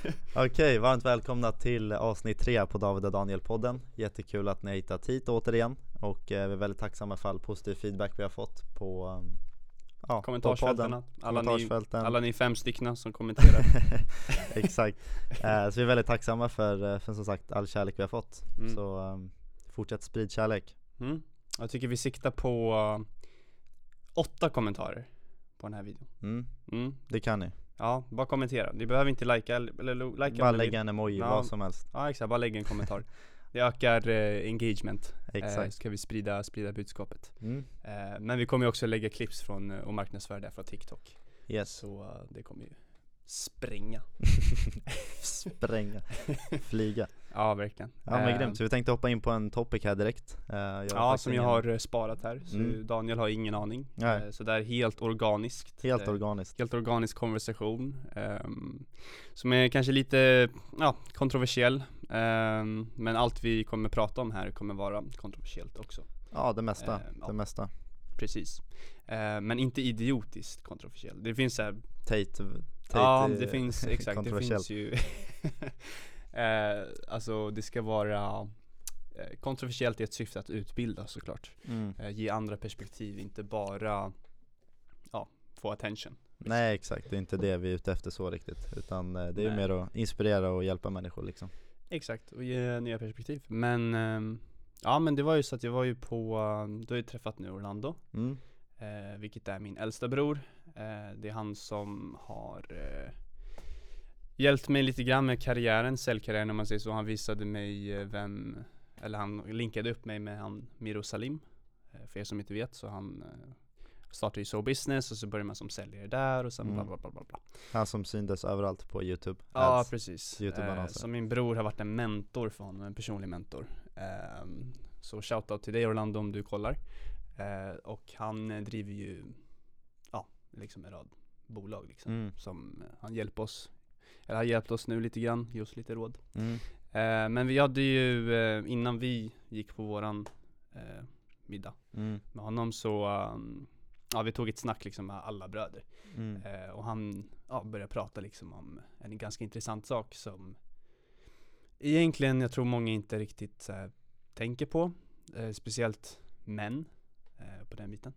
Okej, varmt välkomna till avsnitt tre på David och Daniel-podden. Jättekul att ni har hittat hit återigen och eh, vi är väldigt tacksamma för all positiv feedback vi har fått på um, ja, Kommentarsfälten, alla, ni, kommentarsfälten. alla ni fem stycken som kommenterar. Exakt, eh, så vi är väldigt tacksamma för, eh, för som sagt all kärlek vi har fått. Mm. Så um, fortsätt sprid kärlek. Mm. Jag tycker vi siktar på åtta kommentarer på den här videon. Mm, mm. Det kan ni, Ja, bara kommentera. Ni behöver inte likea eller, likea bara lägga en emoji, Ja. vad som helst. Ja exakt, bara lägg en kommentar. Det ökar eh, engagement, eh, Exakt. ska vi sprida, sprida budskapet. Mm. eh, Men vi kommer ju också lägga clips från, eh, och marknadsföra det från TikTok. Yes, Så eh, det kommer ju spränga. Spränga, flyga Ja verkligen. Ja men Eh, grymt, så vi tänkte hoppa in på en topic här direkt. Eh, jag Ja som jag har eh, sparat här, så Mm. Daniel har ingen aning. Nej. Eh, Så det är helt organiskt. Helt Eh, organiskt. Helt organisk konversation. Ehm, Som är kanske lite, ja, kontroversiell. Ehm, Men allt vi kommer prata om här kommer vara kontroversiellt också. Ja det mesta, Eh, ja. det mesta. Precis. Eh, Men inte idiotiskt kontroversiell. Det finns så här, Tate, Tate ja det finns, exakt, det finns ju eh, Alltså det ska vara eh, kontroversiellt i ett syfte att utbilda såklart mm. eh, Ge andra perspektiv, inte bara Ja, få attention Nej exakt, det är inte det vi är ute efter så riktigt Utan eh, det är ju mer att inspirera och hjälpa människor liksom Exakt, och ge nya perspektiv. Men, ehm, ja men det var ju så att jag var ju på, um, du har ju träffat nu Orlando, mm. eh, vilket är min äldsta bror. Eh, det är han som har eh, hjälpt mig lite grann med karriären, säljkarriären om man säger så. Han visade mig eh, vem, eller han linkade upp mig med han Miro Salim. Eh, för er som inte vet så han eh, startade ju So Business och så började man som säljare där och sen Mm. bla bla bla bla. Han som syndes överallt på youtube Ja Ads. precis, YouTube-annonser. eh, så min bror har varit en mentor för honom, en personlig mentor Ehm, Så shoutout till dig Orlando om du kollar Eh, Och han eh, driver ju, ja, liksom en rad bolag liksom mm. Som eh, han hjälper oss, eller har hjälpt oss nu lite grann, ge oss lite råd Mm. Eh, Men vi hade ju, eh, innan vi gick på våran eh, middag Mm. med honom så, um, ja vi tog ett snack liksom med alla bröder Mm. Eh, och han ja, började prata liksom om en ganska intressant sak som egentligen jag tror många inte riktigt här, tänker på. Eh, speciellt män eh, på den biten.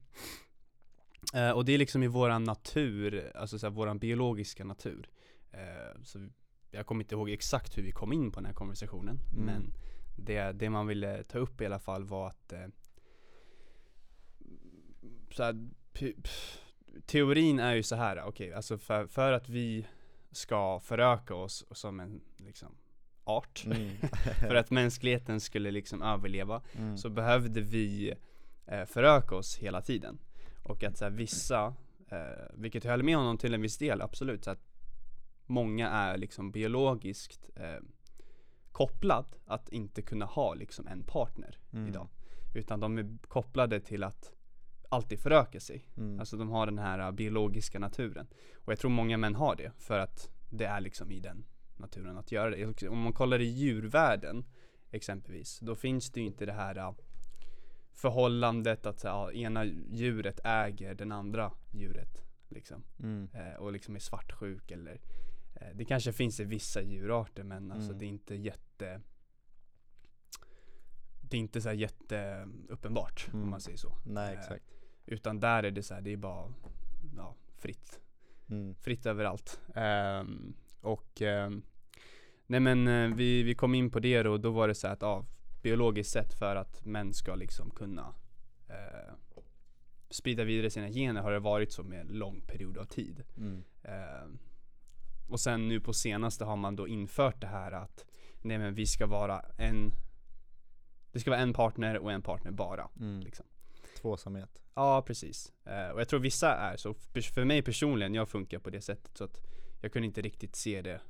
Och det är liksom i våran natur, alltså så här, våran biologiska natur. Eh, så jag kommer inte ihåg exakt hur vi kom in på den här konversationen. Mm. Men det, det man ville ta upp i alla fall var att eh, så här, teorin är ju så här, okej, alltså för, för att vi ska föröka oss som en liksom art, Mm. för att mänskligheten skulle liksom överleva, mm. så behövde vi eh, föröka oss hela tiden. Och att så här, vissa, eh, vilket jag håller med honom till en viss del, absolut, så att många är liksom biologiskt eh, kopplad att inte kunna ha liksom en partner Mm. idag. Utan de är kopplade till att alltid föröka sig. Mm. Alltså de har den här uh, biologiska naturen. Och jag tror många män har det för att det är liksom i den naturen att göra det. Om man kollar i djurvärlden exempelvis, då finns det ju inte det här uh, förhållandet att uh, ena djuret äger den andra djuret. Liksom. Mm. Eh, och liksom är svartsjuk eller eh, Det kanske finns i vissa djurarter men alltså Mm. det är inte jätte Det är inte så här jätte uppenbart Mm. om man säger så. Nej Eh, exakt Utan där är det så här, det är bara ja, fritt. mm. Fritt överallt. Ehm, och ehm, Nej men eh, vi, vi kom in på det och då var det så här att ja, biologiskt sett för att män ska liksom kunna eh, sprida vidare sina gener har det varit så med en lång period av tid. Mm. Och sen nu på senaste har man då infört det här att nej men vi ska vara en Det ska vara en partner och en partner bara. Mm. Liksom. Tvåsamhet Ja precis. Eh, och jag tror vissa är så. För- mig personligen, jag funkar på det sättet så att jag kunde inte riktigt se det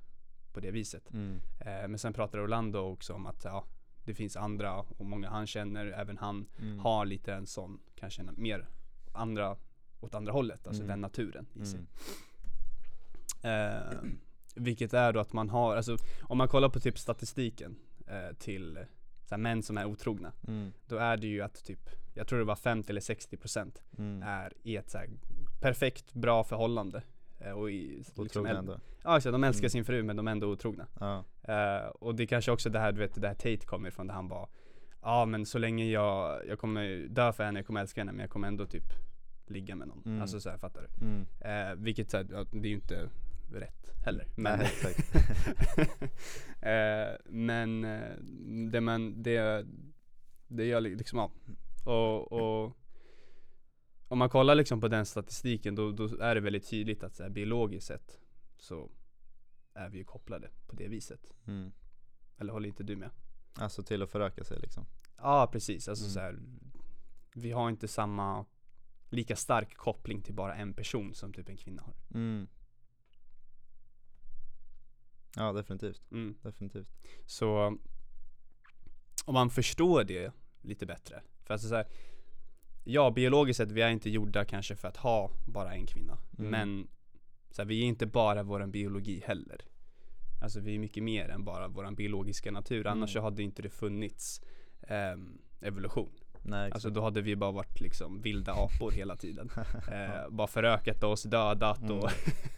på det viset. mm. Eh, men sen pratar Orlando också om att ja, det finns andra och många han känner, även han Mm. har lite en sån, kanske en mer andra åt andra hållet, alltså Mm. den naturen i sig. Eh, vilket är då att man har, alltså om man kollar på typ statistiken eh, till så här, män som är otrogna. Mm. Då är det ju att typ, jag tror det var 50 eller 60 procent Mm. är i ett så här perfekt bra förhållande. Eh, och i, liksom, ändå. Ja exakt, de älskar Mm. sin fru men de är ändå otrogna. Ja. Eh, och det kanske också det här, du vet, det här Tate kommer ifrån där han bara Ja men så länge jag, jag kommer dö för henne, jag kommer älska henne men jag kommer ändå typ ligga med någon. Mm. Alltså så här, fattar du? Mm. Eh, vilket så här, ja, det är ju inte rätt heller. Men, Nej, exakt. eh, men eh, det man, det, det gör li- liksom, ja. Och, och om man kollar liksom på den statistiken då, då är det väldigt tydligt att så här, biologiskt sett så är vi ju kopplade på det viset. Mm. Eller håller inte du med? Alltså till att föröka sig liksom. Ja precis, alltså Mm. så här, Vi har inte samma lika stark koppling till bara en person som typ en kvinna har. Mm. Ja definitivt, Mm. definitivt. Så om man förstår det lite bättre. För alltså så här, ja biologiskt sett, vi är inte gjorda kanske för att ha bara en kvinna. Mm. Men så här, vi är inte bara våran biologi heller. Alltså vi är mycket mer än bara våran biologiska natur. Annars Mm. så hade inte det funnits ehm, evolution. Nej. Alltså då hade vi bara varit liksom vilda apor hela tiden. Eh, bara förökat oss, dödat och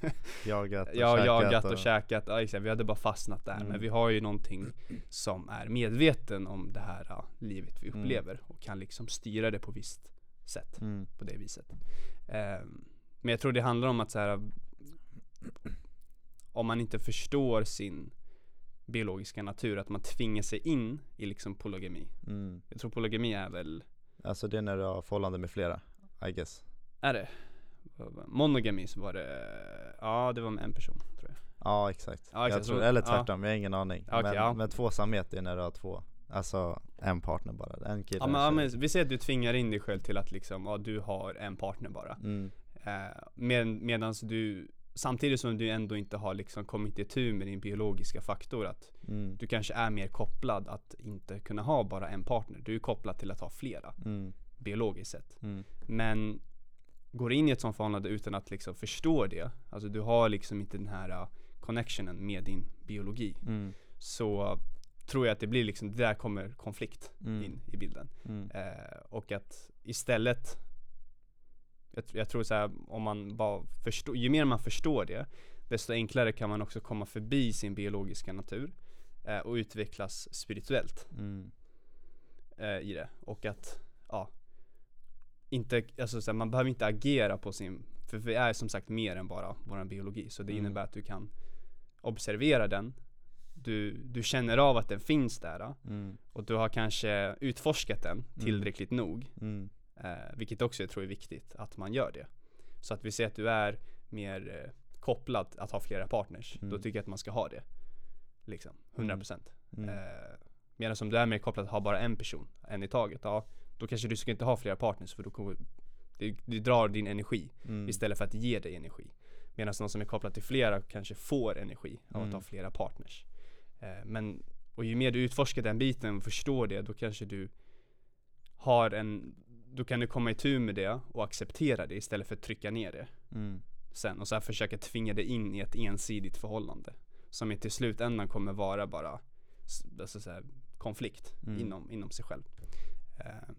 Jagat och Ja, käkat jagat och, käkat, ja, exakt. vi hade bara fastnat där. Mm. Men vi har ju någonting som är medveten om det här ja, livet vi Mm. upplever och kan liksom styra det på visst sätt. Mm. På det viset. Ehm, men jag tror det handlar om att så här, om man inte förstår sin biologiska natur, att man tvingar sig in i liksom polygami. Mm. Jag tror polygami är väl, Alltså det är när du har förhållande med flera, I guess. är det? Monogami så var det, ja det var med en person tror jag. Ja exakt. Ja, exakt. Jag tror, eller ja. tvärtom, jag har ingen aning. Okej, men, ja. men tvåsamhet är när du har två, alltså en partner bara, en kille Ja en men, ja, men vi säger att du tvingar in dig själv till att liksom, ja du har en partner bara. Mm. Eh, med, medans du, samtidigt som du ändå inte har liksom kommit i tur med din biologiska faktor att Mm. du kanske är mer kopplad att inte kunna ha bara en partner. Du är kopplad till att ha flera, Mm. biologiskt sett. Mm. Men går in i ett sånt förhållande utan att liksom förstå det, alltså du har liksom inte den här uh, connectionen med din biologi. Mm. Så tror jag att det blir liksom, där kommer konflikt Mm. in i bilden. Eh, och att istället jag, jag tror så här, om man bara förstår, ju mer man förstår det Desto enklare kan man också komma förbi sin biologiska natur eh, Och utvecklas spirituellt Mm. eh, i det Och att, ja Inte, alltså så här, man behöver inte agera på sin För vi är som sagt mer än bara vår biologi Så det Mm. innebär att du kan observera den du, du känner av att den finns där Mm. och du har kanske utforskat den tillräckligt nog Mm. Eh, Vilket också jag tror är viktigt att man gör det Så att vi ser att du är mer eh, kopplad att ha flera partners Mm. Då tycker jag att man ska ha det Liksom, 100% Mm. eh, Medan om du är mer kopplad att ha bara en person, en i taget Ja, då kanske du ska inte ha flera partners för då kommer det, det drar din energi Mm. istället för att ge dig energi Medan någon som är kopplad till flera kanske får energi av att Mm. ha flera partners eh, Men, och ju mer du utforskar den biten och förstår det, då kanske du har en Då kan du komma itu med det och acceptera det istället för att trycka ner det Mm. sen och så här försöka tvinga dig in i ett ensidigt förhållande Som i till slutändan kommer vara bara alltså så här, konflikt Mm. inom, inom sig själv Ehm,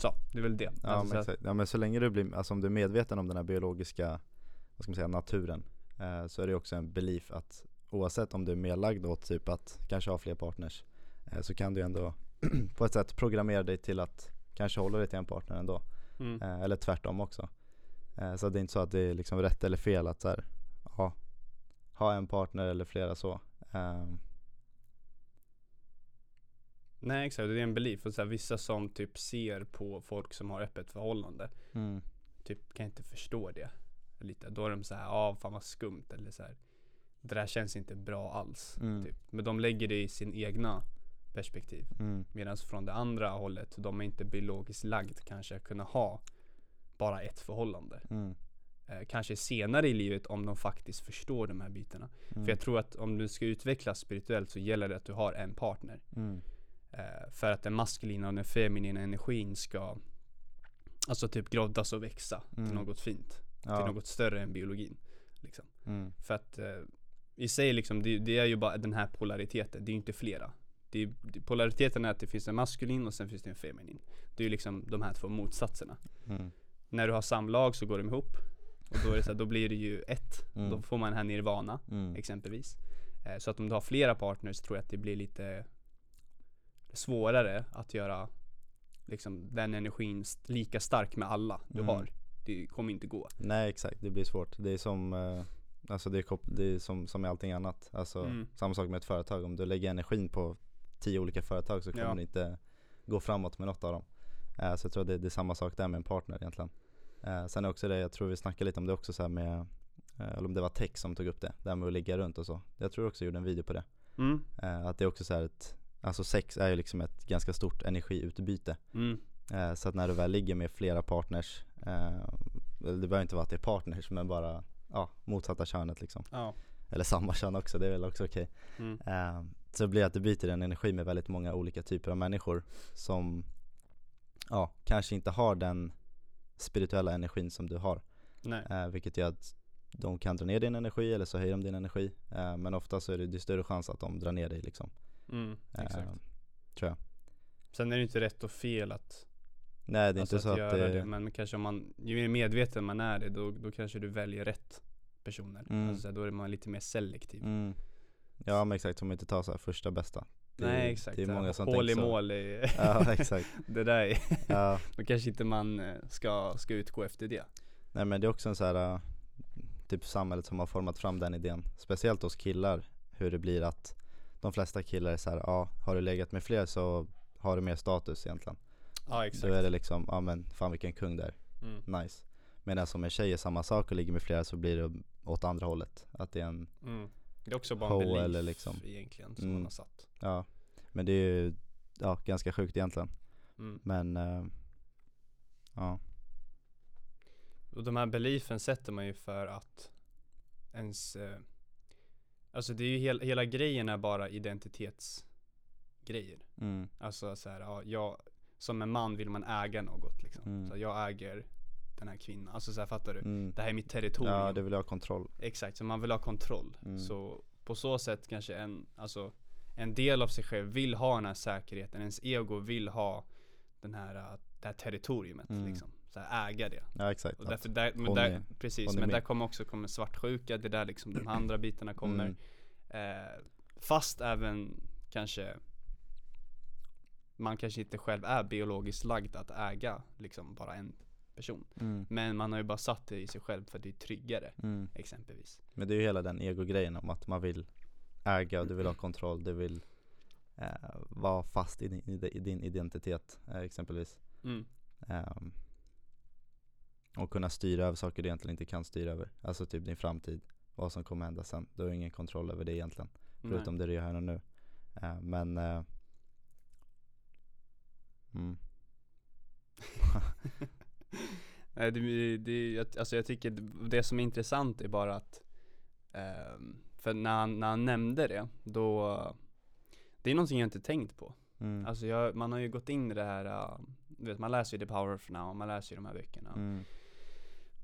Så, det är väl det Ja, Alltså så men exakt. ja men så länge du blir, alltså om du är medveten om den här biologiska, vad ska man säga, naturen eh, Så är det också en belief att oavsett om du är medlagd åt typ att kanske ha fler partners eh, Så kan du ändå på ett sätt programmera dig till att kanske hålla dig till en partner ändå mm. eh, Eller tvärtom också eh, Så det är inte så att det är liksom rätt eller fel att så här, ha, ha en partner eller flera så Ehm, Nej exakt, det är en belief. Och så här, vissa som typ ser på folk som har öppet förhållande mm, Typ kan inte förstå det lite. Då är de så här, ja ah, fan vad skumt eller så här. Det där känns inte bra alls Mm. typ. Men de lägger det i sin egna perspektiv mm, Medan från det andra hållet, de är inte biologiskt lagd kanske att kunna ha bara ett förhållande mm, eh, Kanske senare i livet om de faktiskt förstår de här bitarna mm, För jag tror att om du ska utvecklas spirituellt så gäller det att du har en partner mm, Eh, för att den maskulina och den feminina energin ska Alltså typ groddas och växa Mm. till något fint. ja, Till något större än biologin. Liksom. mm, För att eh, i sig liksom, det, det är ju bara den här polariteten, det är ju inte flera. Det är, polariteten är att det finns en maskulin och sen finns det en feminin. Det är ju liksom de här två motsatserna. mm, När du har samlag så går de ihop. Och då är det så här, då blir det ju ett. Mm. Då får man den här nirvana Mm. exempelvis. Eh, så att om du har flera partners tror jag att det blir lite svårare att göra liksom den energin st- lika stark med alla du Mm. har. Det kommer inte gå. Nej exakt, det blir svårt. Det är som, eh, alltså det är, det är som, som med allting annat. Alltså Mm. samma sak med ett företag. Om du lägger energin på tio olika företag så kommer Ja. du inte gå framåt med något av dem. Eh, så jag tror det, det är samma sak där med en partner egentligen. Eh, sen är också det, jag tror vi snackade lite om det också så med, eh, eller om det var Tech som tog upp det, det här med att ligga runt och så. Jag tror också jag gjorde en video på det. Mm. Att det är också så här ett, alltså sex är ju liksom ett ganska stort energiutbyte. Mm. Så att när du väl ligger med flera partners, det behöver inte vara att det är partners men bara ja, motsatta könet liksom. Ja. Eller samma kön också, det är väl också okej. Mm. Eh, så det blir att du byter en energi med väldigt många olika typer av människor som ja, kanske inte har den spirituella energin som du har. Eh, vilket gör att de kan dra ner din energi eller så höjer de din energi. Eh, men ofta så är det, det är större chans att de drar ner dig liksom. Mm. Eh, Exakt. tror jag. Sen är det inte rätt och fel att, Nej det är alltså inte så att, det, det. Men kanske om man, ju mer medveten man är det, då, då kanske du väljer rätt personer. Mm. Alltså, så här, då är man lite mer selektiv. Mm. Ja men exakt, som inte tar så här första bästa. Det, Nej exakt. Det är många som Hål i så. mål är, Ja exakt. det där är, Ja. då kanske inte man eh, ska, ska utgå efter det. Nej men det är också en så här äh, typ samhället som har format fram den idén. Speciellt hos killar, hur det blir att de flesta killar är så här, ja har du legat med fler så har du mer status egentligen. Ja Då är det liksom, ja men fan vilken kung där, Mm. nice. Medan som en tjej är samma sak och ligger med flera så blir det åt andra hållet. Att det är en, Mm. Det är också bara en belief eller liksom. egentligen som Mm. man har satt. ja. Men det är ju, ja ganska sjukt egentligen. Mm. Men, äh, ja. Och de här beliefen sätter man ju för att ens eh, Alltså det är ju hel, hela grejen är bara identitetsgrejer. Mm. Alltså så här, ja, jag, som en man vill man äga något liksom. Mm. Så jag äger den här kvinnan. Alltså så här, fattar du? Mm. Det här är mitt territorium. Ja det vill ha kontroll. Exakt, så man vill ha kontroll. Mm. Så på så sätt kanske en, alltså en del av sig själv vill ha den här säkerheten. Ens ego vill ha den här, äh, det här territoriumet Mm. liksom. Så här, äga det. Ja exakt. Och därför där, men där, är- precis, men med. där kommer också kommer svartsjuka, det är där liksom de andra bitarna kommer. Mm. Eh, fast även kanske man kanske inte själv är biologiskt lagd att äga liksom bara en person. Mm. Men man har ju bara satt det i sig själv för att det är tryggare Mm. exempelvis. Men det är ju hela den ego-grejen om att man vill äga och du vill ha kontroll, du vill eh, vara fast i din, i di- i din identitet eh, exempelvis. Mm. Ehm, och kunna styra över saker du egentligen inte kan styra över. Alltså typ din framtid, vad som kommer hända sen. Du har ingen kontroll över det egentligen. Förutom det du gör här och nu. Eh, men eh, mm. Nej, det, det, jag- alltså jag tycker det- det som är intressant är bara att ehm, För när han, när han nämnde det, då Det är någonting jag inte tänkt på Mm. Alltså jag, man har ju gått in i det här uh, Du vet man läser ju The Power of Now, man läser ju de här böckerna Mm.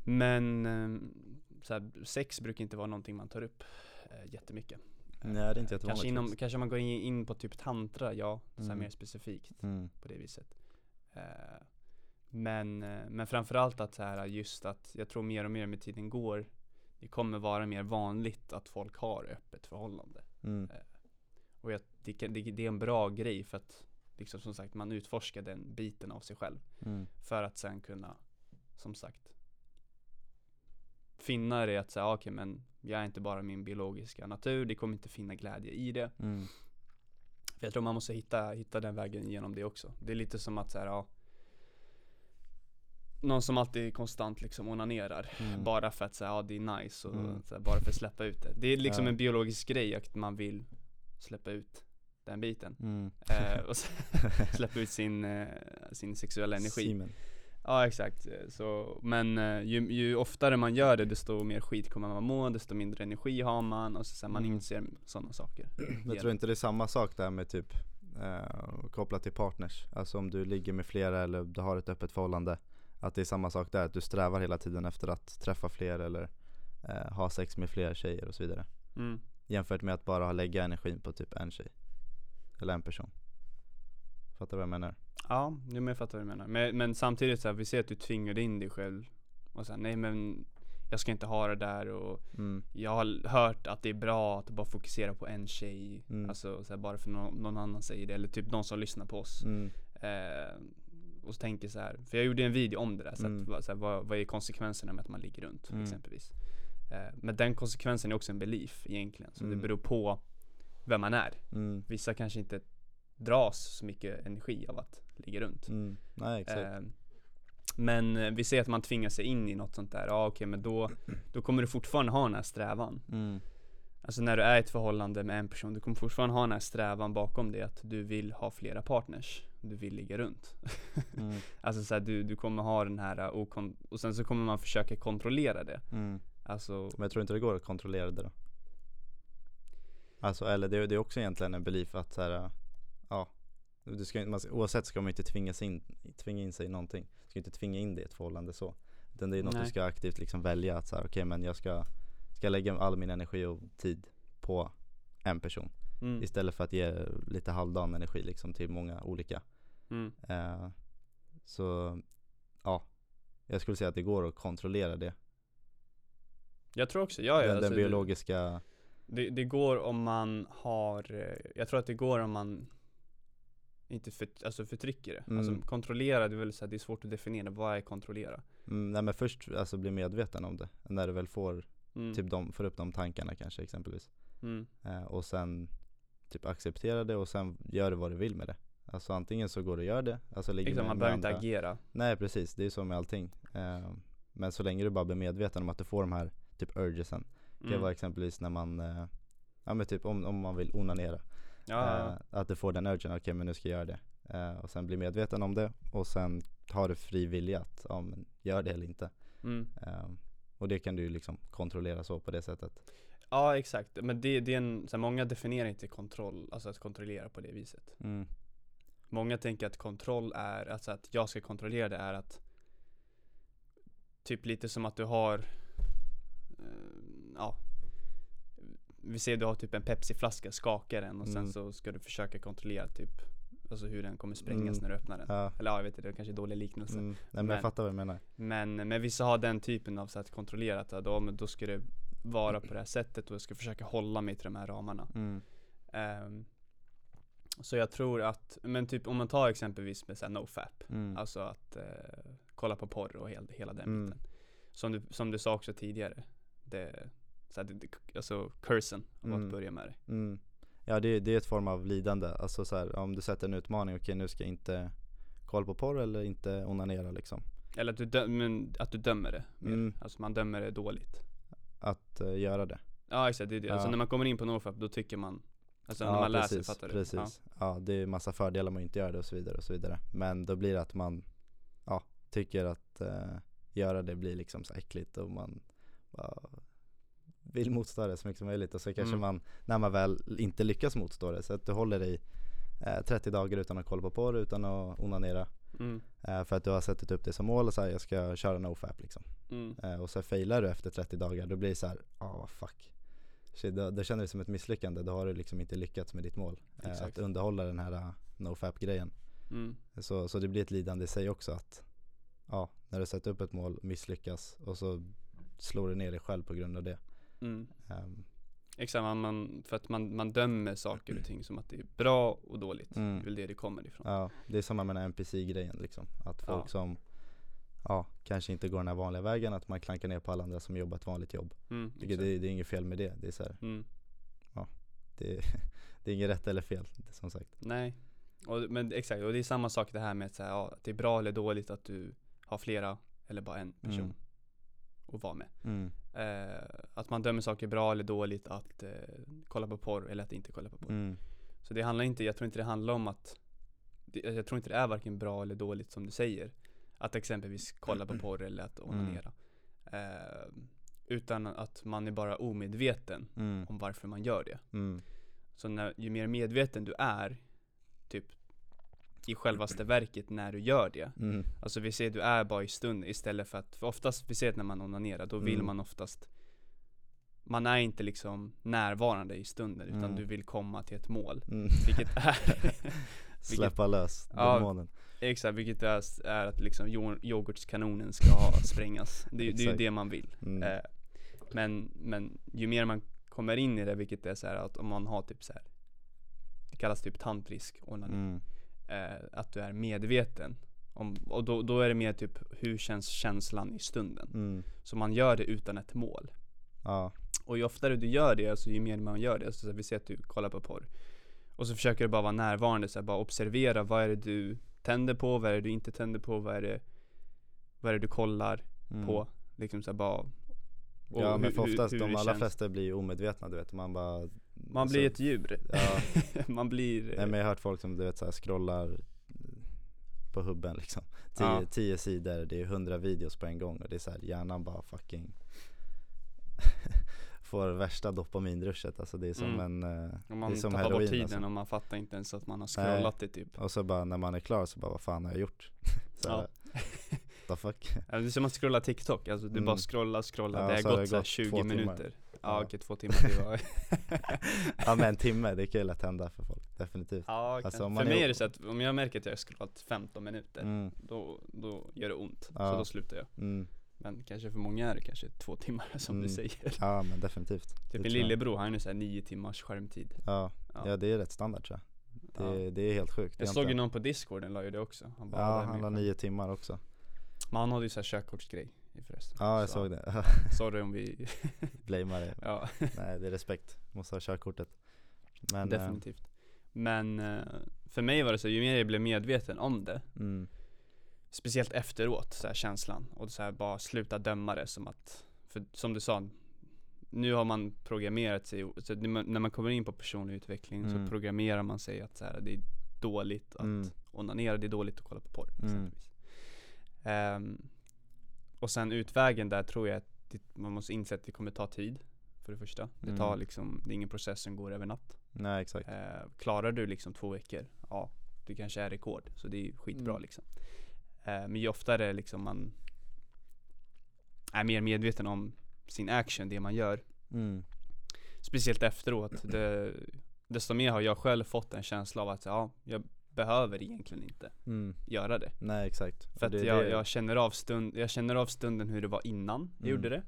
Men ehm, så här, sex brukar inte vara någonting man tar upp uh, jättemycket Nej, det är inte Eh, jättevanligt Kanske, inom, kanske man går in, in på typ tantra, ja, så Mm. mer specifikt Mm. på det viset. Eh, men, eh, men framförallt att så här just att jag tror mer och mer med tiden går Det kommer vara mer vanligt att folk har öppet förhållande. Mm. Och jag, det, det, det är en bra grej för att liksom som sagt man utforskar den biten av sig själv. Mm. För att sen kunna som sagt finna det att säga okej men jag är inte bara min biologiska natur, det kommer inte finna glädje i det. Mm. För jag tror man måste hitta, hitta den vägen genom det också. Det är lite som att så här, ja Någon som alltid konstant liksom onanerar Mm. Bara för att säga, ja det är nice och Mm. så här, bara för att släppa ut det Det är liksom Ja. en biologisk grej att man vill släppa ut den biten Mm. eh, Och så, släppa ut sin, eh, sin sexuella energi Semen. Ja exakt, så, men eh, ju, ju oftare man gör det desto mer skit kommer man må, desto mindre energi har man och så sen man Mm. inser sådana saker Jag tror inte det är samma sak där med typ eh, kopplat till partners. Alltså om du ligger med flera eller du har ett öppet förhållande. Att det är samma sak där, att du strävar hela tiden efter att träffa fler eller eh, ha sex med fler tjejer och så vidare. mm. Jämfört med att bara lägga energin på typ en tjej. Eller en person. Fattar du vad jag menar? Ja, jag fattar vad du menar. Men, men samtidigt så här, vi ser att du tvingar in dig själv och sen nej men jag ska inte ha det där och Mm. jag har hört att det är bra att bara fokusera på en tjej. Mm. Alltså så här, bara för någon, någon annan säger det eller typ någon som lyssnar på oss. Mm. Eh, och så tänker så här, för jag gjorde en video om det där, så Mm. att, vad- så här, vad, vad är konsekvenserna med att man ligger runt Mm. exempelvis. Eh, men den konsekvensen är också en belief egentligen, så Mm. det beror på vem man är. Mm. Vissa kanske inte dras så mycket energi av att ligga runt. Mm. Nej. Eh, men eh, vi ser att man tvingar sig in i något sånt där, ja okej men då, då kommer du fortfarande ha den här strävan. Mm. Alltså när du är i ett förhållande med en person, du kommer fortfarande ha den här strävan bakom det att du vill ha flera partners. Du vill ligga runt. Mm. Alltså så här, du, du kommer ha den här uh, okon- och sen så kommer man försöka kontrollera det. Mm. Alltså, Men jag tror inte det går att kontrollera det då? Alltså eller det, det är också egentligen en belief att så här, ja du ska, man, Oavsett ska man inte tvinga, sig in, tvinga in sig i någonting Du ska inte tvinga in dig i ett förhållande så Utan det är något Nej. du ska aktivt liksom välja att så här, okej men jag ska, ska lägga all min energi och tid på en person mm, Istället för att ge lite halvdan energi liksom till många olika mm, eh, Så ja. Jag skulle säga att det går att kontrollera det. Jag tror också, ja, ja Den, alltså, den biologiska det, det, det går om man har, eh, jag tror att det går om man inte för, alltså förtrycker det. Mm. Alltså kontrollera, det är väl så här, det är svårt att definiera, vad är kontrollera? Mm, nej men först alltså bli medveten om det När du väl får, Mm, typ de, får upp de tankarna kanske exempelvis. Mm, eh, Och sen typ acceptera det och sen gör du vad du vill med det Alltså antingen så går du och gör det, alltså ligger Exakt, med, man behöver inte agera. Nej precis, det är så med allting eh, Men så länge du bara blir medveten om att du får de här typ urgesen Det kan Mm. vara exempelvis när man eh, Ja men typ om, om man vill onanera Ja, ja, eh, Att du får den urgen, okej men nu ska jag göra det eh, Och sen bli medveten om det och sen har du fri vilja att ja, men gör det eller inte mm. Ehm, och det kan du ju liksom kontrollera så på det sättet. ja exakt, men det, det är en, så här, många definierar inte kontroll, alltså att kontrollera på det viset. Mm. Många tänker att kontroll är, alltså att jag ska kontrollera det är att Typ lite som att du har eh, Ja Vi ser du har typ en Pepsi-flaska, skakar den och sen Mm. så ska du försöka kontrollera typ Alltså hur den kommer sprängas Mm. när du öppnar den Ja. Eller ja, jag vet inte, det är kanske är dålig liknelse Mm. Nej men, Men- jag fattar vad du menar. Men, men vissa har den typen av så att kontrollera att då, men då ska det vara på det här sättet och jag ska försöka hålla mig till de här ramarna Mm. Så jag tror att, men typ om man tar exempelvis med såhär nofap Mm. Alltså att eh, kolla på porr och hel, hela den Mm. biten som du, som du sa också tidigare det, så här, det, Alltså cursen av Mm. att börja med det Mm. Ja det, det är ett form av lidande. Alltså så här, om du sätter en utmaning, okej nu ska jag inte kolla på porr eller inte onanera liksom. Eller att du, dö- men, att du dömer det mer. Mm. Alltså man dömer det dåligt Att eh, göra det. Ja exakt, det är det. Alltså Ja. när man kommer in på nofap då tycker man Alltså när man läser, fattar du? Precis. Ja. det är massa fördelar med att inte göra det och så vidare och så vidare. Men då blir det att man ja, tycker att eh, göra det blir liksom så äckligt och man bara vill motstå det så mycket som möjligt och så kanske Mm. man när man väl inte lyckas motstå det så att du håller dig eh, 30 dagar utan att kolla på porr, utan att onanera Ja. Mm, eh, för att du har satt upp det som mål och så här, jag ska köra nofap liksom. mm, Eh, och så failar du efter 30 dagar, då blir det så här, ja ah, fuck. Shit, då, då känner du som ett misslyckande, då har du liksom inte lyckats med ditt mål. Eh, att underhålla den här uh, nofap grejen. mm, Så, så det blir ett lidande i sig också att, ja, när du sätter upp ett mål, misslyckas och så slår du ner dig själv på grund av det. mm. Ehm, Exakt, man, man, för att man, man dömer saker och ting som att det är bra och dåligt Mm. Det är väl det det kommer ifrån ja, det är samma med den här NPC-grejen liksom. Att folk Ja. som, ja, kanske inte går den här vanliga vägen, att man klankar ner på alla andra som jobbar ett vanligt jobb. mm, exakt. det, det är inget fel med det. Det är så här, mm. det, det är inget rätt eller fel, som sagt. Nej, och, men exakt, och det är samma sak det här med att, så här, ja, att det är bra eller dåligt att du har flera eller bara en person Mm. att vara med Mm. eh, Att man dömer saker bra eller dåligt att eh, kolla på porr eller att inte kolla på porr Mm. Så det handlar inte, jag tror inte det handlar om att det, Jag tror inte det är varken bra eller dåligt som du säger Att exempelvis kolla på porr eller att onanera eh, Utan att man är bara omedveten Mm. om varför man gör det Mm. Så när, ju mer medveten du är Typ I självaste verket när du gör det Mm. Alltså vi ser du är bara i stunden istället för att För oftast, vi ser att när man onanerar då vill Mm. man oftast Man är inte liksom närvarande i stunden utan Mm. du vill komma till ett mål Mm. Vilket är Släppa lös Ja. demonen. Exakt, vilket är, är att liksom yo- yoghurtskanonen ska ha, sprängas. Det, det är ju det man vill. Mm. Eh, men, men ju mer man kommer in i det, vilket är så att om man har typ så här det kallas typ tantrisk onani, Mm. eh, att du är medveten om, och då, då är det mer typ hur känns känslan i stunden? Mm. Så man gör det utan ett mål. Ja. Och ju oftare du gör det, alltså ju mer man gör det, alltså så här, vi ser att du kollar på porr Och så försöker du bara vara närvarande, så här, bara observera vad är det du tänder på, vad är det du inte tänder på, vad är det Vad är det du kollar Mm. på, liksom så bara och Ja men hur- för hur- oftast, hur de det allra känns. flesta blir omedvetna du vet, man bara Man så- blir ett djur, Ja, man blir nej, men jag har hört folk som du vet så här, scrollar på hubben liksom tio, Ja. tio sidor, det är hundra videos på en gång och det är så här, hjärnan bara fucking Får värsta dopaminrushet alltså det är som Mm. en, eh, Och det man är som tappar bort heroin tiden alltså. och man fattar inte ens att man har Nej. scrollat det typ Och så bara när man är klar så bara vad fan har jag gjort? så Ja. the fuck? Det är som att scrolla TikTok, alltså du Mm. bara scrollar, scrollar, Ja, det har så gått det så här gått 20 två timmar. minuter Ja, Ja. okej, två timmar det var ja men en timme, det kan ju lätt hända för folk, definitivt Ja, Alltså, för är- mig är det så att om jag märker att jag har scrollat 15 minuter mm, då, då gör det ont. Ja. Så då slutar jag. Men kanske för många är det kanske två timmar som Mm. du säger. Ja men definitivt Typ min lillebror, han är såhär nio timmars skärmtid. Ja, Ja. ja det är rätt standard tror jag Det, Ja. det är helt sjukt Jag såg ju någon på discorden la ju det också. Han bara, Ja "Vad är han la skärm?" nio timmar också Men han hade ju såhär körkortsgrej förresten. Ja jag Så, såg det, Sorry om vi, blamear det ja Nej det är respekt, måste ha körkortet Men, eh, definitivt. Men eh, för mig var det så, ju mer jag blev medveten om det, mm, speciellt efteråt, så här känslan. Och så bara sluta döma det som att, för som du sa, nu har man programmerat sig, så när man- kommer in på personlig utveckling Mm. så programmerar man sig att så här, det är dåligt att Mm. onanera, det är dåligt att kolla på porr Mm. exempelvis. Ehm, och sen utvägen där tror jag att det, man måste inse att det kommer ta tid, för det första. Det Mm. tar liksom, det är ingen process som går över natt. Nej exakt Eh, klarar du liksom två veckor, ja, det kanske är rekord. Så det är skitbra Mm. liksom. Eh, men ju oftare liksom man är mer medveten om sin action, det man gör. mm, Speciellt efteråt. Det, desto mer har jag själv fått en känsla av att ja, jag behöver egentligen inte mm, göra det. nej exakt För Och det att jag, det- jag, känner av stund, jag känner av stunden hur det var innan jag Mm. gjorde det.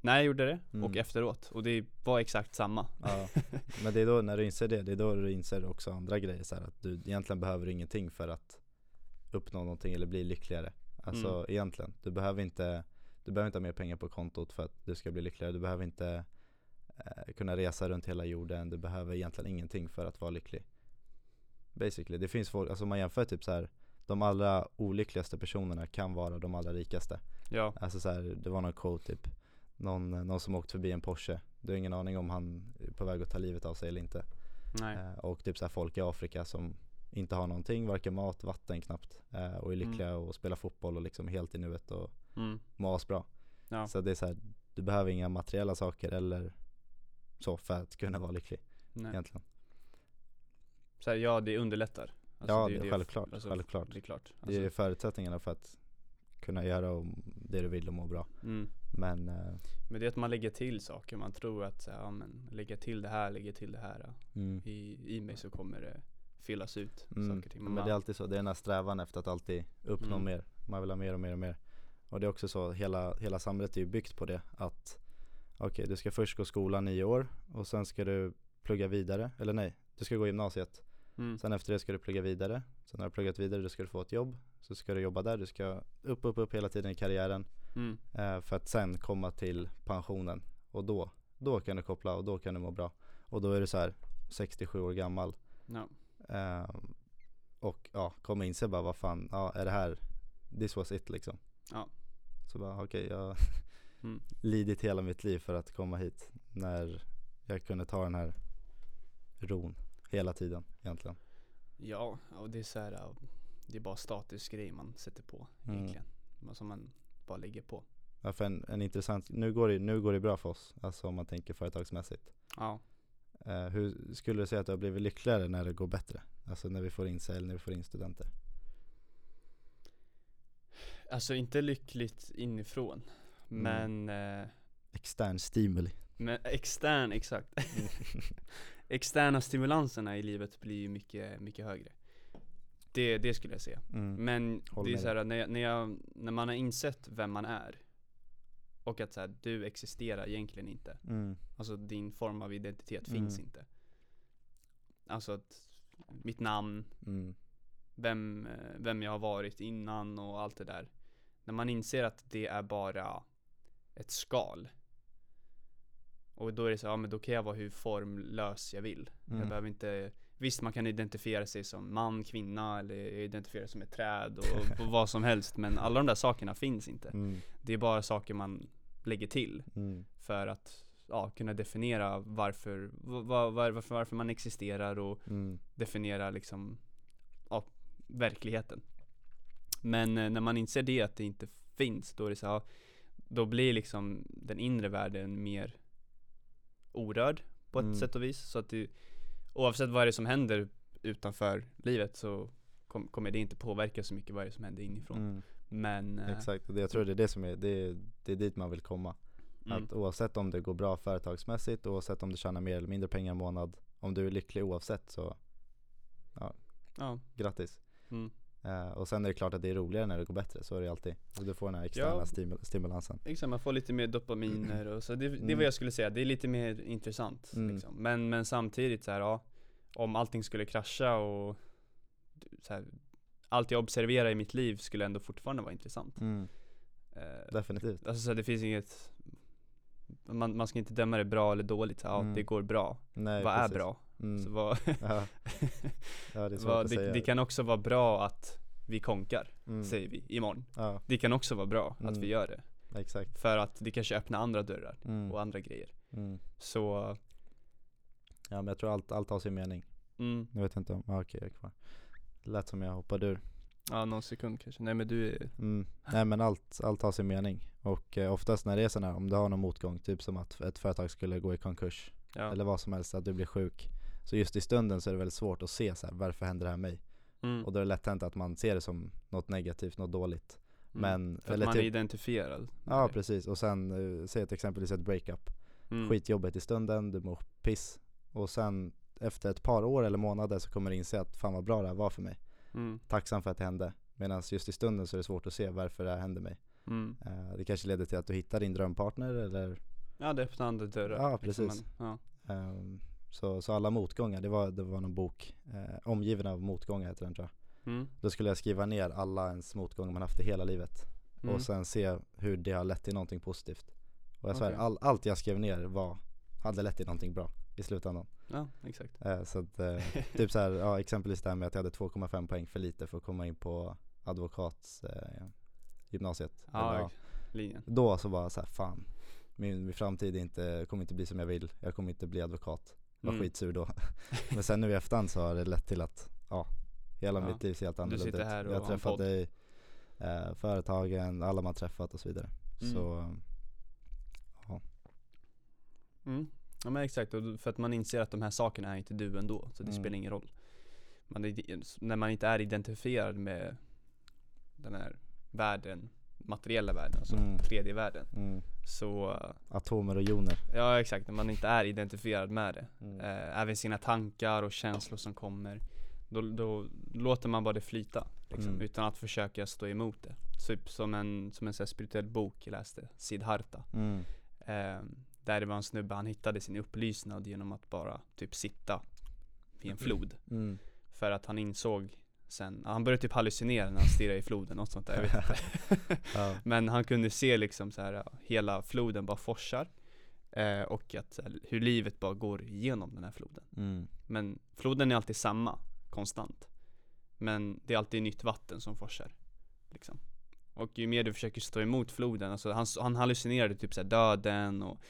När jag gjorde det och Mm. efteråt. Och det var exakt samma. Ja, men det är då när du inser det, det är då du inser också andra grejer så här, att du egentligen behöver ingenting för att uppnå någonting eller bli lyckligare. Alltså Mm. egentligen, du behöver inte Du behöver inte ha mer pengar på kontot för att du ska bli lyckligare. Du behöver inte eh, kunna resa runt hela jorden. Du behöver egentligen ingenting för att vara lycklig. Basically, det finns folk, alltså man jämför typ så här De allra olyckligaste personerna kan vara de allra rikaste. Ja, Alltså så här, det var någon quote typ. Någon, någon som åkt förbi en Porsche. Du har ingen aning om han är på väg att ta livet av sig eller inte. Nej. eh, Och typ så här folk i Afrika som inte har någonting, varken mat, vatten knappt eh, Och är lyckliga och spelar fotboll och liksom helt i nuet och Mm. mår asbra Ja. Så det är så här, du behöver inga materiella saker eller så för att kunna vara lycklig Nej. egentligen Så här, ja det underlättar. Alltså, Ja det är självklart, alltså, självklart Det är klart. Det är Alltså, förutsättningarna för att kunna göra det du vill och må bra mm. Men eh, Men det är att man lägger till saker. Man tror att så här, ja, men lägger till det här, lägger till det här. ja, mm. I, I mig så kommer det fyllas ut Mm. saker och ting. Men det är alltid så, det är den här strävan efter att alltid uppnå Mm. mer Man vill ha mer och mer och mer Och det är också så, hela, hela samhället är ju byggt på det att Okej, du ska först gå skolan nio år och sen ska du plugga vidare, eller nej, du ska gå gymnasiet mm. Sen efter det ska du plugga vidare Sen när du har pluggat vidare, då ska du få ett jobb Så ska du jobba där, du ska upp, upp, upp hela tiden i karriären Mm. eh, För att sen komma till pensionen Och då, då kan du koppla och då kan du må bra Och då är du så här 67 år gammal Ja. Eh, och ja, kommer inse bara vad fan, ja är det här, this was it liksom. Ja. Så bara okej, jag har Mm. lidit hela mitt liv för att komma hit. När jag kunde ta den här ron hela tiden egentligen. ja, och det är så här, det är bara statisk grej man sätter på Mm. egentligen. Mm. Som man bara lägger på. Ja, för en, en intressant, nu går, det, nu går det bra för oss, alltså om man tänker företagsmässigt. Ja. Eh, hur skulle du säga att du har blivit lyckligare när det går bättre? Alltså när vi får in sälj, när vi får in studenter. Alltså inte lyckligt inifrån. Mm. Men, eh, Extern stimuli. men extern, exakt. Externa stimulanserna i livet blir ju mycket, mycket högre. Det, det skulle jag säga. Mm. Men Håller det är så här, när, jag, när, jag, när man har insett vem man är och att så här, du existerar egentligen inte. Mm. Alltså din form av identitet Mm. finns inte. Alltså att mitt namn, Mm. vem, vem jag har varit innan och allt det där. När man inser att det är bara ett skal. Och då är det så, ja men då kan jag vara hur formlös jag vill. Jag Mm. behöver inte Visst man kan identifiera sig som man, kvinna eller identifiera sig som ett träd och, och vad som helst Men alla de där sakerna finns inte Mm. Det är bara saker man lägger till Mm. för att ja, kunna definiera varför, va- va- var, varför, varför man existerar och Mm. definiera liksom ja, verkligheten. Men eh, när man inser det att det inte finns, då är det så här, då blir liksom den inre världen mer orörd på ett Mm. sätt och vis. Så att det, oavsett vad det är som händer utanför livet så kom, kommer det inte påverka så mycket vad det är som händer inifrån. Mm. Men eh, Exakt, och det, jag tror det är det som är, det är, det är dit man vill komma. mm, Att oavsett om det går bra företagsmässigt, oavsett om du tjänar mer eller mindre pengar i månad, om du är lycklig oavsett så ja, grattis. mm. Eh, och sen är det klart att det är roligare när det går bättre, så är det alltid. Och du får den här externa Ja. stimul- stimulansen. Exakt, man får lite mer dopaminer och så det, det är Mm. vad jag skulle säga, det är lite mer intressant Mm. liksom. men, men samtidigt så här, ja Om allting skulle krascha och så här, Allt jag observerar i mitt liv skulle ändå fortfarande vara intressant Mm. eh, Definitivt. Alltså så här, det finns inget man, man ska inte döma det bra eller dåligt, så ja Mm. det går bra Nej, Vad precis. är bra? Mm. Så vad, Ja. ja, det vad att kan också vara bra att vi konkar, mm. säger vi, imorgon Ja, Det kan också vara bra att Mm. vi gör det exakt. För att det kanske öppnar andra dörrar Mm. och andra grejer Mm. Så, Ja men jag tror allt, allt har sin mening. mm, Jag vet inte om, ah, okej jag är kvar. Lät som jag hoppade ur. ja någon sekund kanske Nej men du är Mm. Nej men allt, allt har sin mening. Och eh, oftast när det är sådana om du har någon motgång, typ som att ett företag skulle gå i konkurs, ja. eller vad som helst, att du blir sjuk. Så just i stunden så är det väldigt svårt att se så här, varför händer det här mig? Mm. Och då är det lätt hänt att man ser det som något negativt, något dåligt. Mm. Men, För att man är typ, identifierad ja precis, och sen uh, säg ett exempelvis ett breakup. mm. Skitjobbigt i stunden, du mår piss. Och sen efter ett par år eller månader så kommer du inse att fan vad bra det här var för mig. mm. Tacksam för att det hände. Medan just i stunden så är det svårt att se varför det här hände mig. Mm. Eh, det kanske leder till att du hittar din drömpartner eller Ja det öppnar andra dörrar Ja, liksom, precis. men, ja. ehm, så, så alla motgångar, det var, det var någon bok, eh, Omgiven av motgångar heter den tror jag. Mm. Då skulle jag skriva ner alla ens motgångar man haft i hela livet. Mm. Och sen se hur det har lett till någonting positivt. Och jag svär, Okej. all, allt jag skrev ner var, hade lett till någonting bra i slutändan. Ja exakt Eh, så att, eh, typ så här, ja exempelvis det här med att jag hade 2,5 poäng för lite för att komma in på advokats eh. Eller, Ja, linjen Då så var jag så här, fan min, min framtid inte, kommer inte bli som jag vill, jag kommer inte bli advokat. Var Mm. skitsur då. Men sen nu i efterhand så har det lett till att, ja, hela Ja. mitt liv ser helt Du annorlunda sitter ut. här och jag har träffat dig, eh, företagen, alla man träffat och så vidare. Mm. Så, mm. Ja men exakt, för att man inser att de här sakerna är inte du ändå, så det Mm. spelar ingen roll man är, När man inte är identifierad med den här världen, materiella världen, alltså Mm. tredje världen mm, Så, atomer och joner. ja exakt, när man inte är identifierad med det Mm. eh, Även sina tankar och känslor som kommer Då, då låter man bara det flyta liksom, Mm. utan att försöka stå emot det Typ som en, som en så spirituell bok jag läste, Siddhartha Mm. eh, Där det var en snubbe, han hittade sin upplysnad genom att bara typ sitta vid en flod Mm. För att han insåg sen, han började typ hallucinera när han stirrade i floden och sånt där, jag vet inte Ja. Men han kunde se liksom så här, hela floden bara forsar eh, Och att här, hur livet bara går igenom den här floden Mm. Men floden är alltid samma, konstant Men det är alltid nytt vatten som forsar liksom. Och ju mer du försöker stå emot floden, alltså han, han hallucinerade typ så här döden och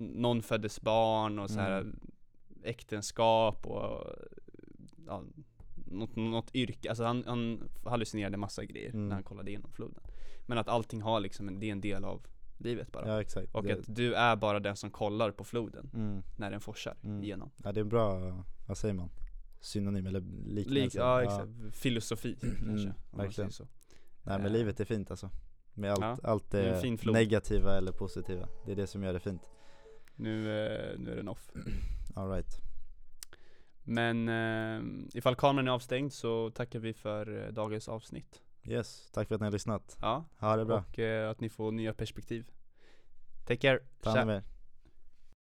Någon föddes barn och så här Mm. äktenskap och ja, något, något yrke, alltså han, han hallucinerade massa grejer Mm. när han kollade igenom floden Men att allting har liksom, en, det är en del av livet bara Ja exakt. Och det, att du är bara den som kollar på floden mm. när den forsar Mm. igenom Ja det är en bra, vad säger man? Synonym eller liknelse? Lik, ja exakt, filosofi kanske om man Mm, verkligen. säger så Nej men Eh, livet är fint alltså. Med allt, Ja, allt det det negativa eller positiva. Det är det som gör det fint. Nu, eh, nu är den off Alright. Men eh, ifall kameran är avstängd så tackar vi för eh, dagens avsnitt. Yes, tack för att ni har lyssnat. Ja, Ha det bra. och eh, att ni får nya perspektiv. Take care. Ta hand om er.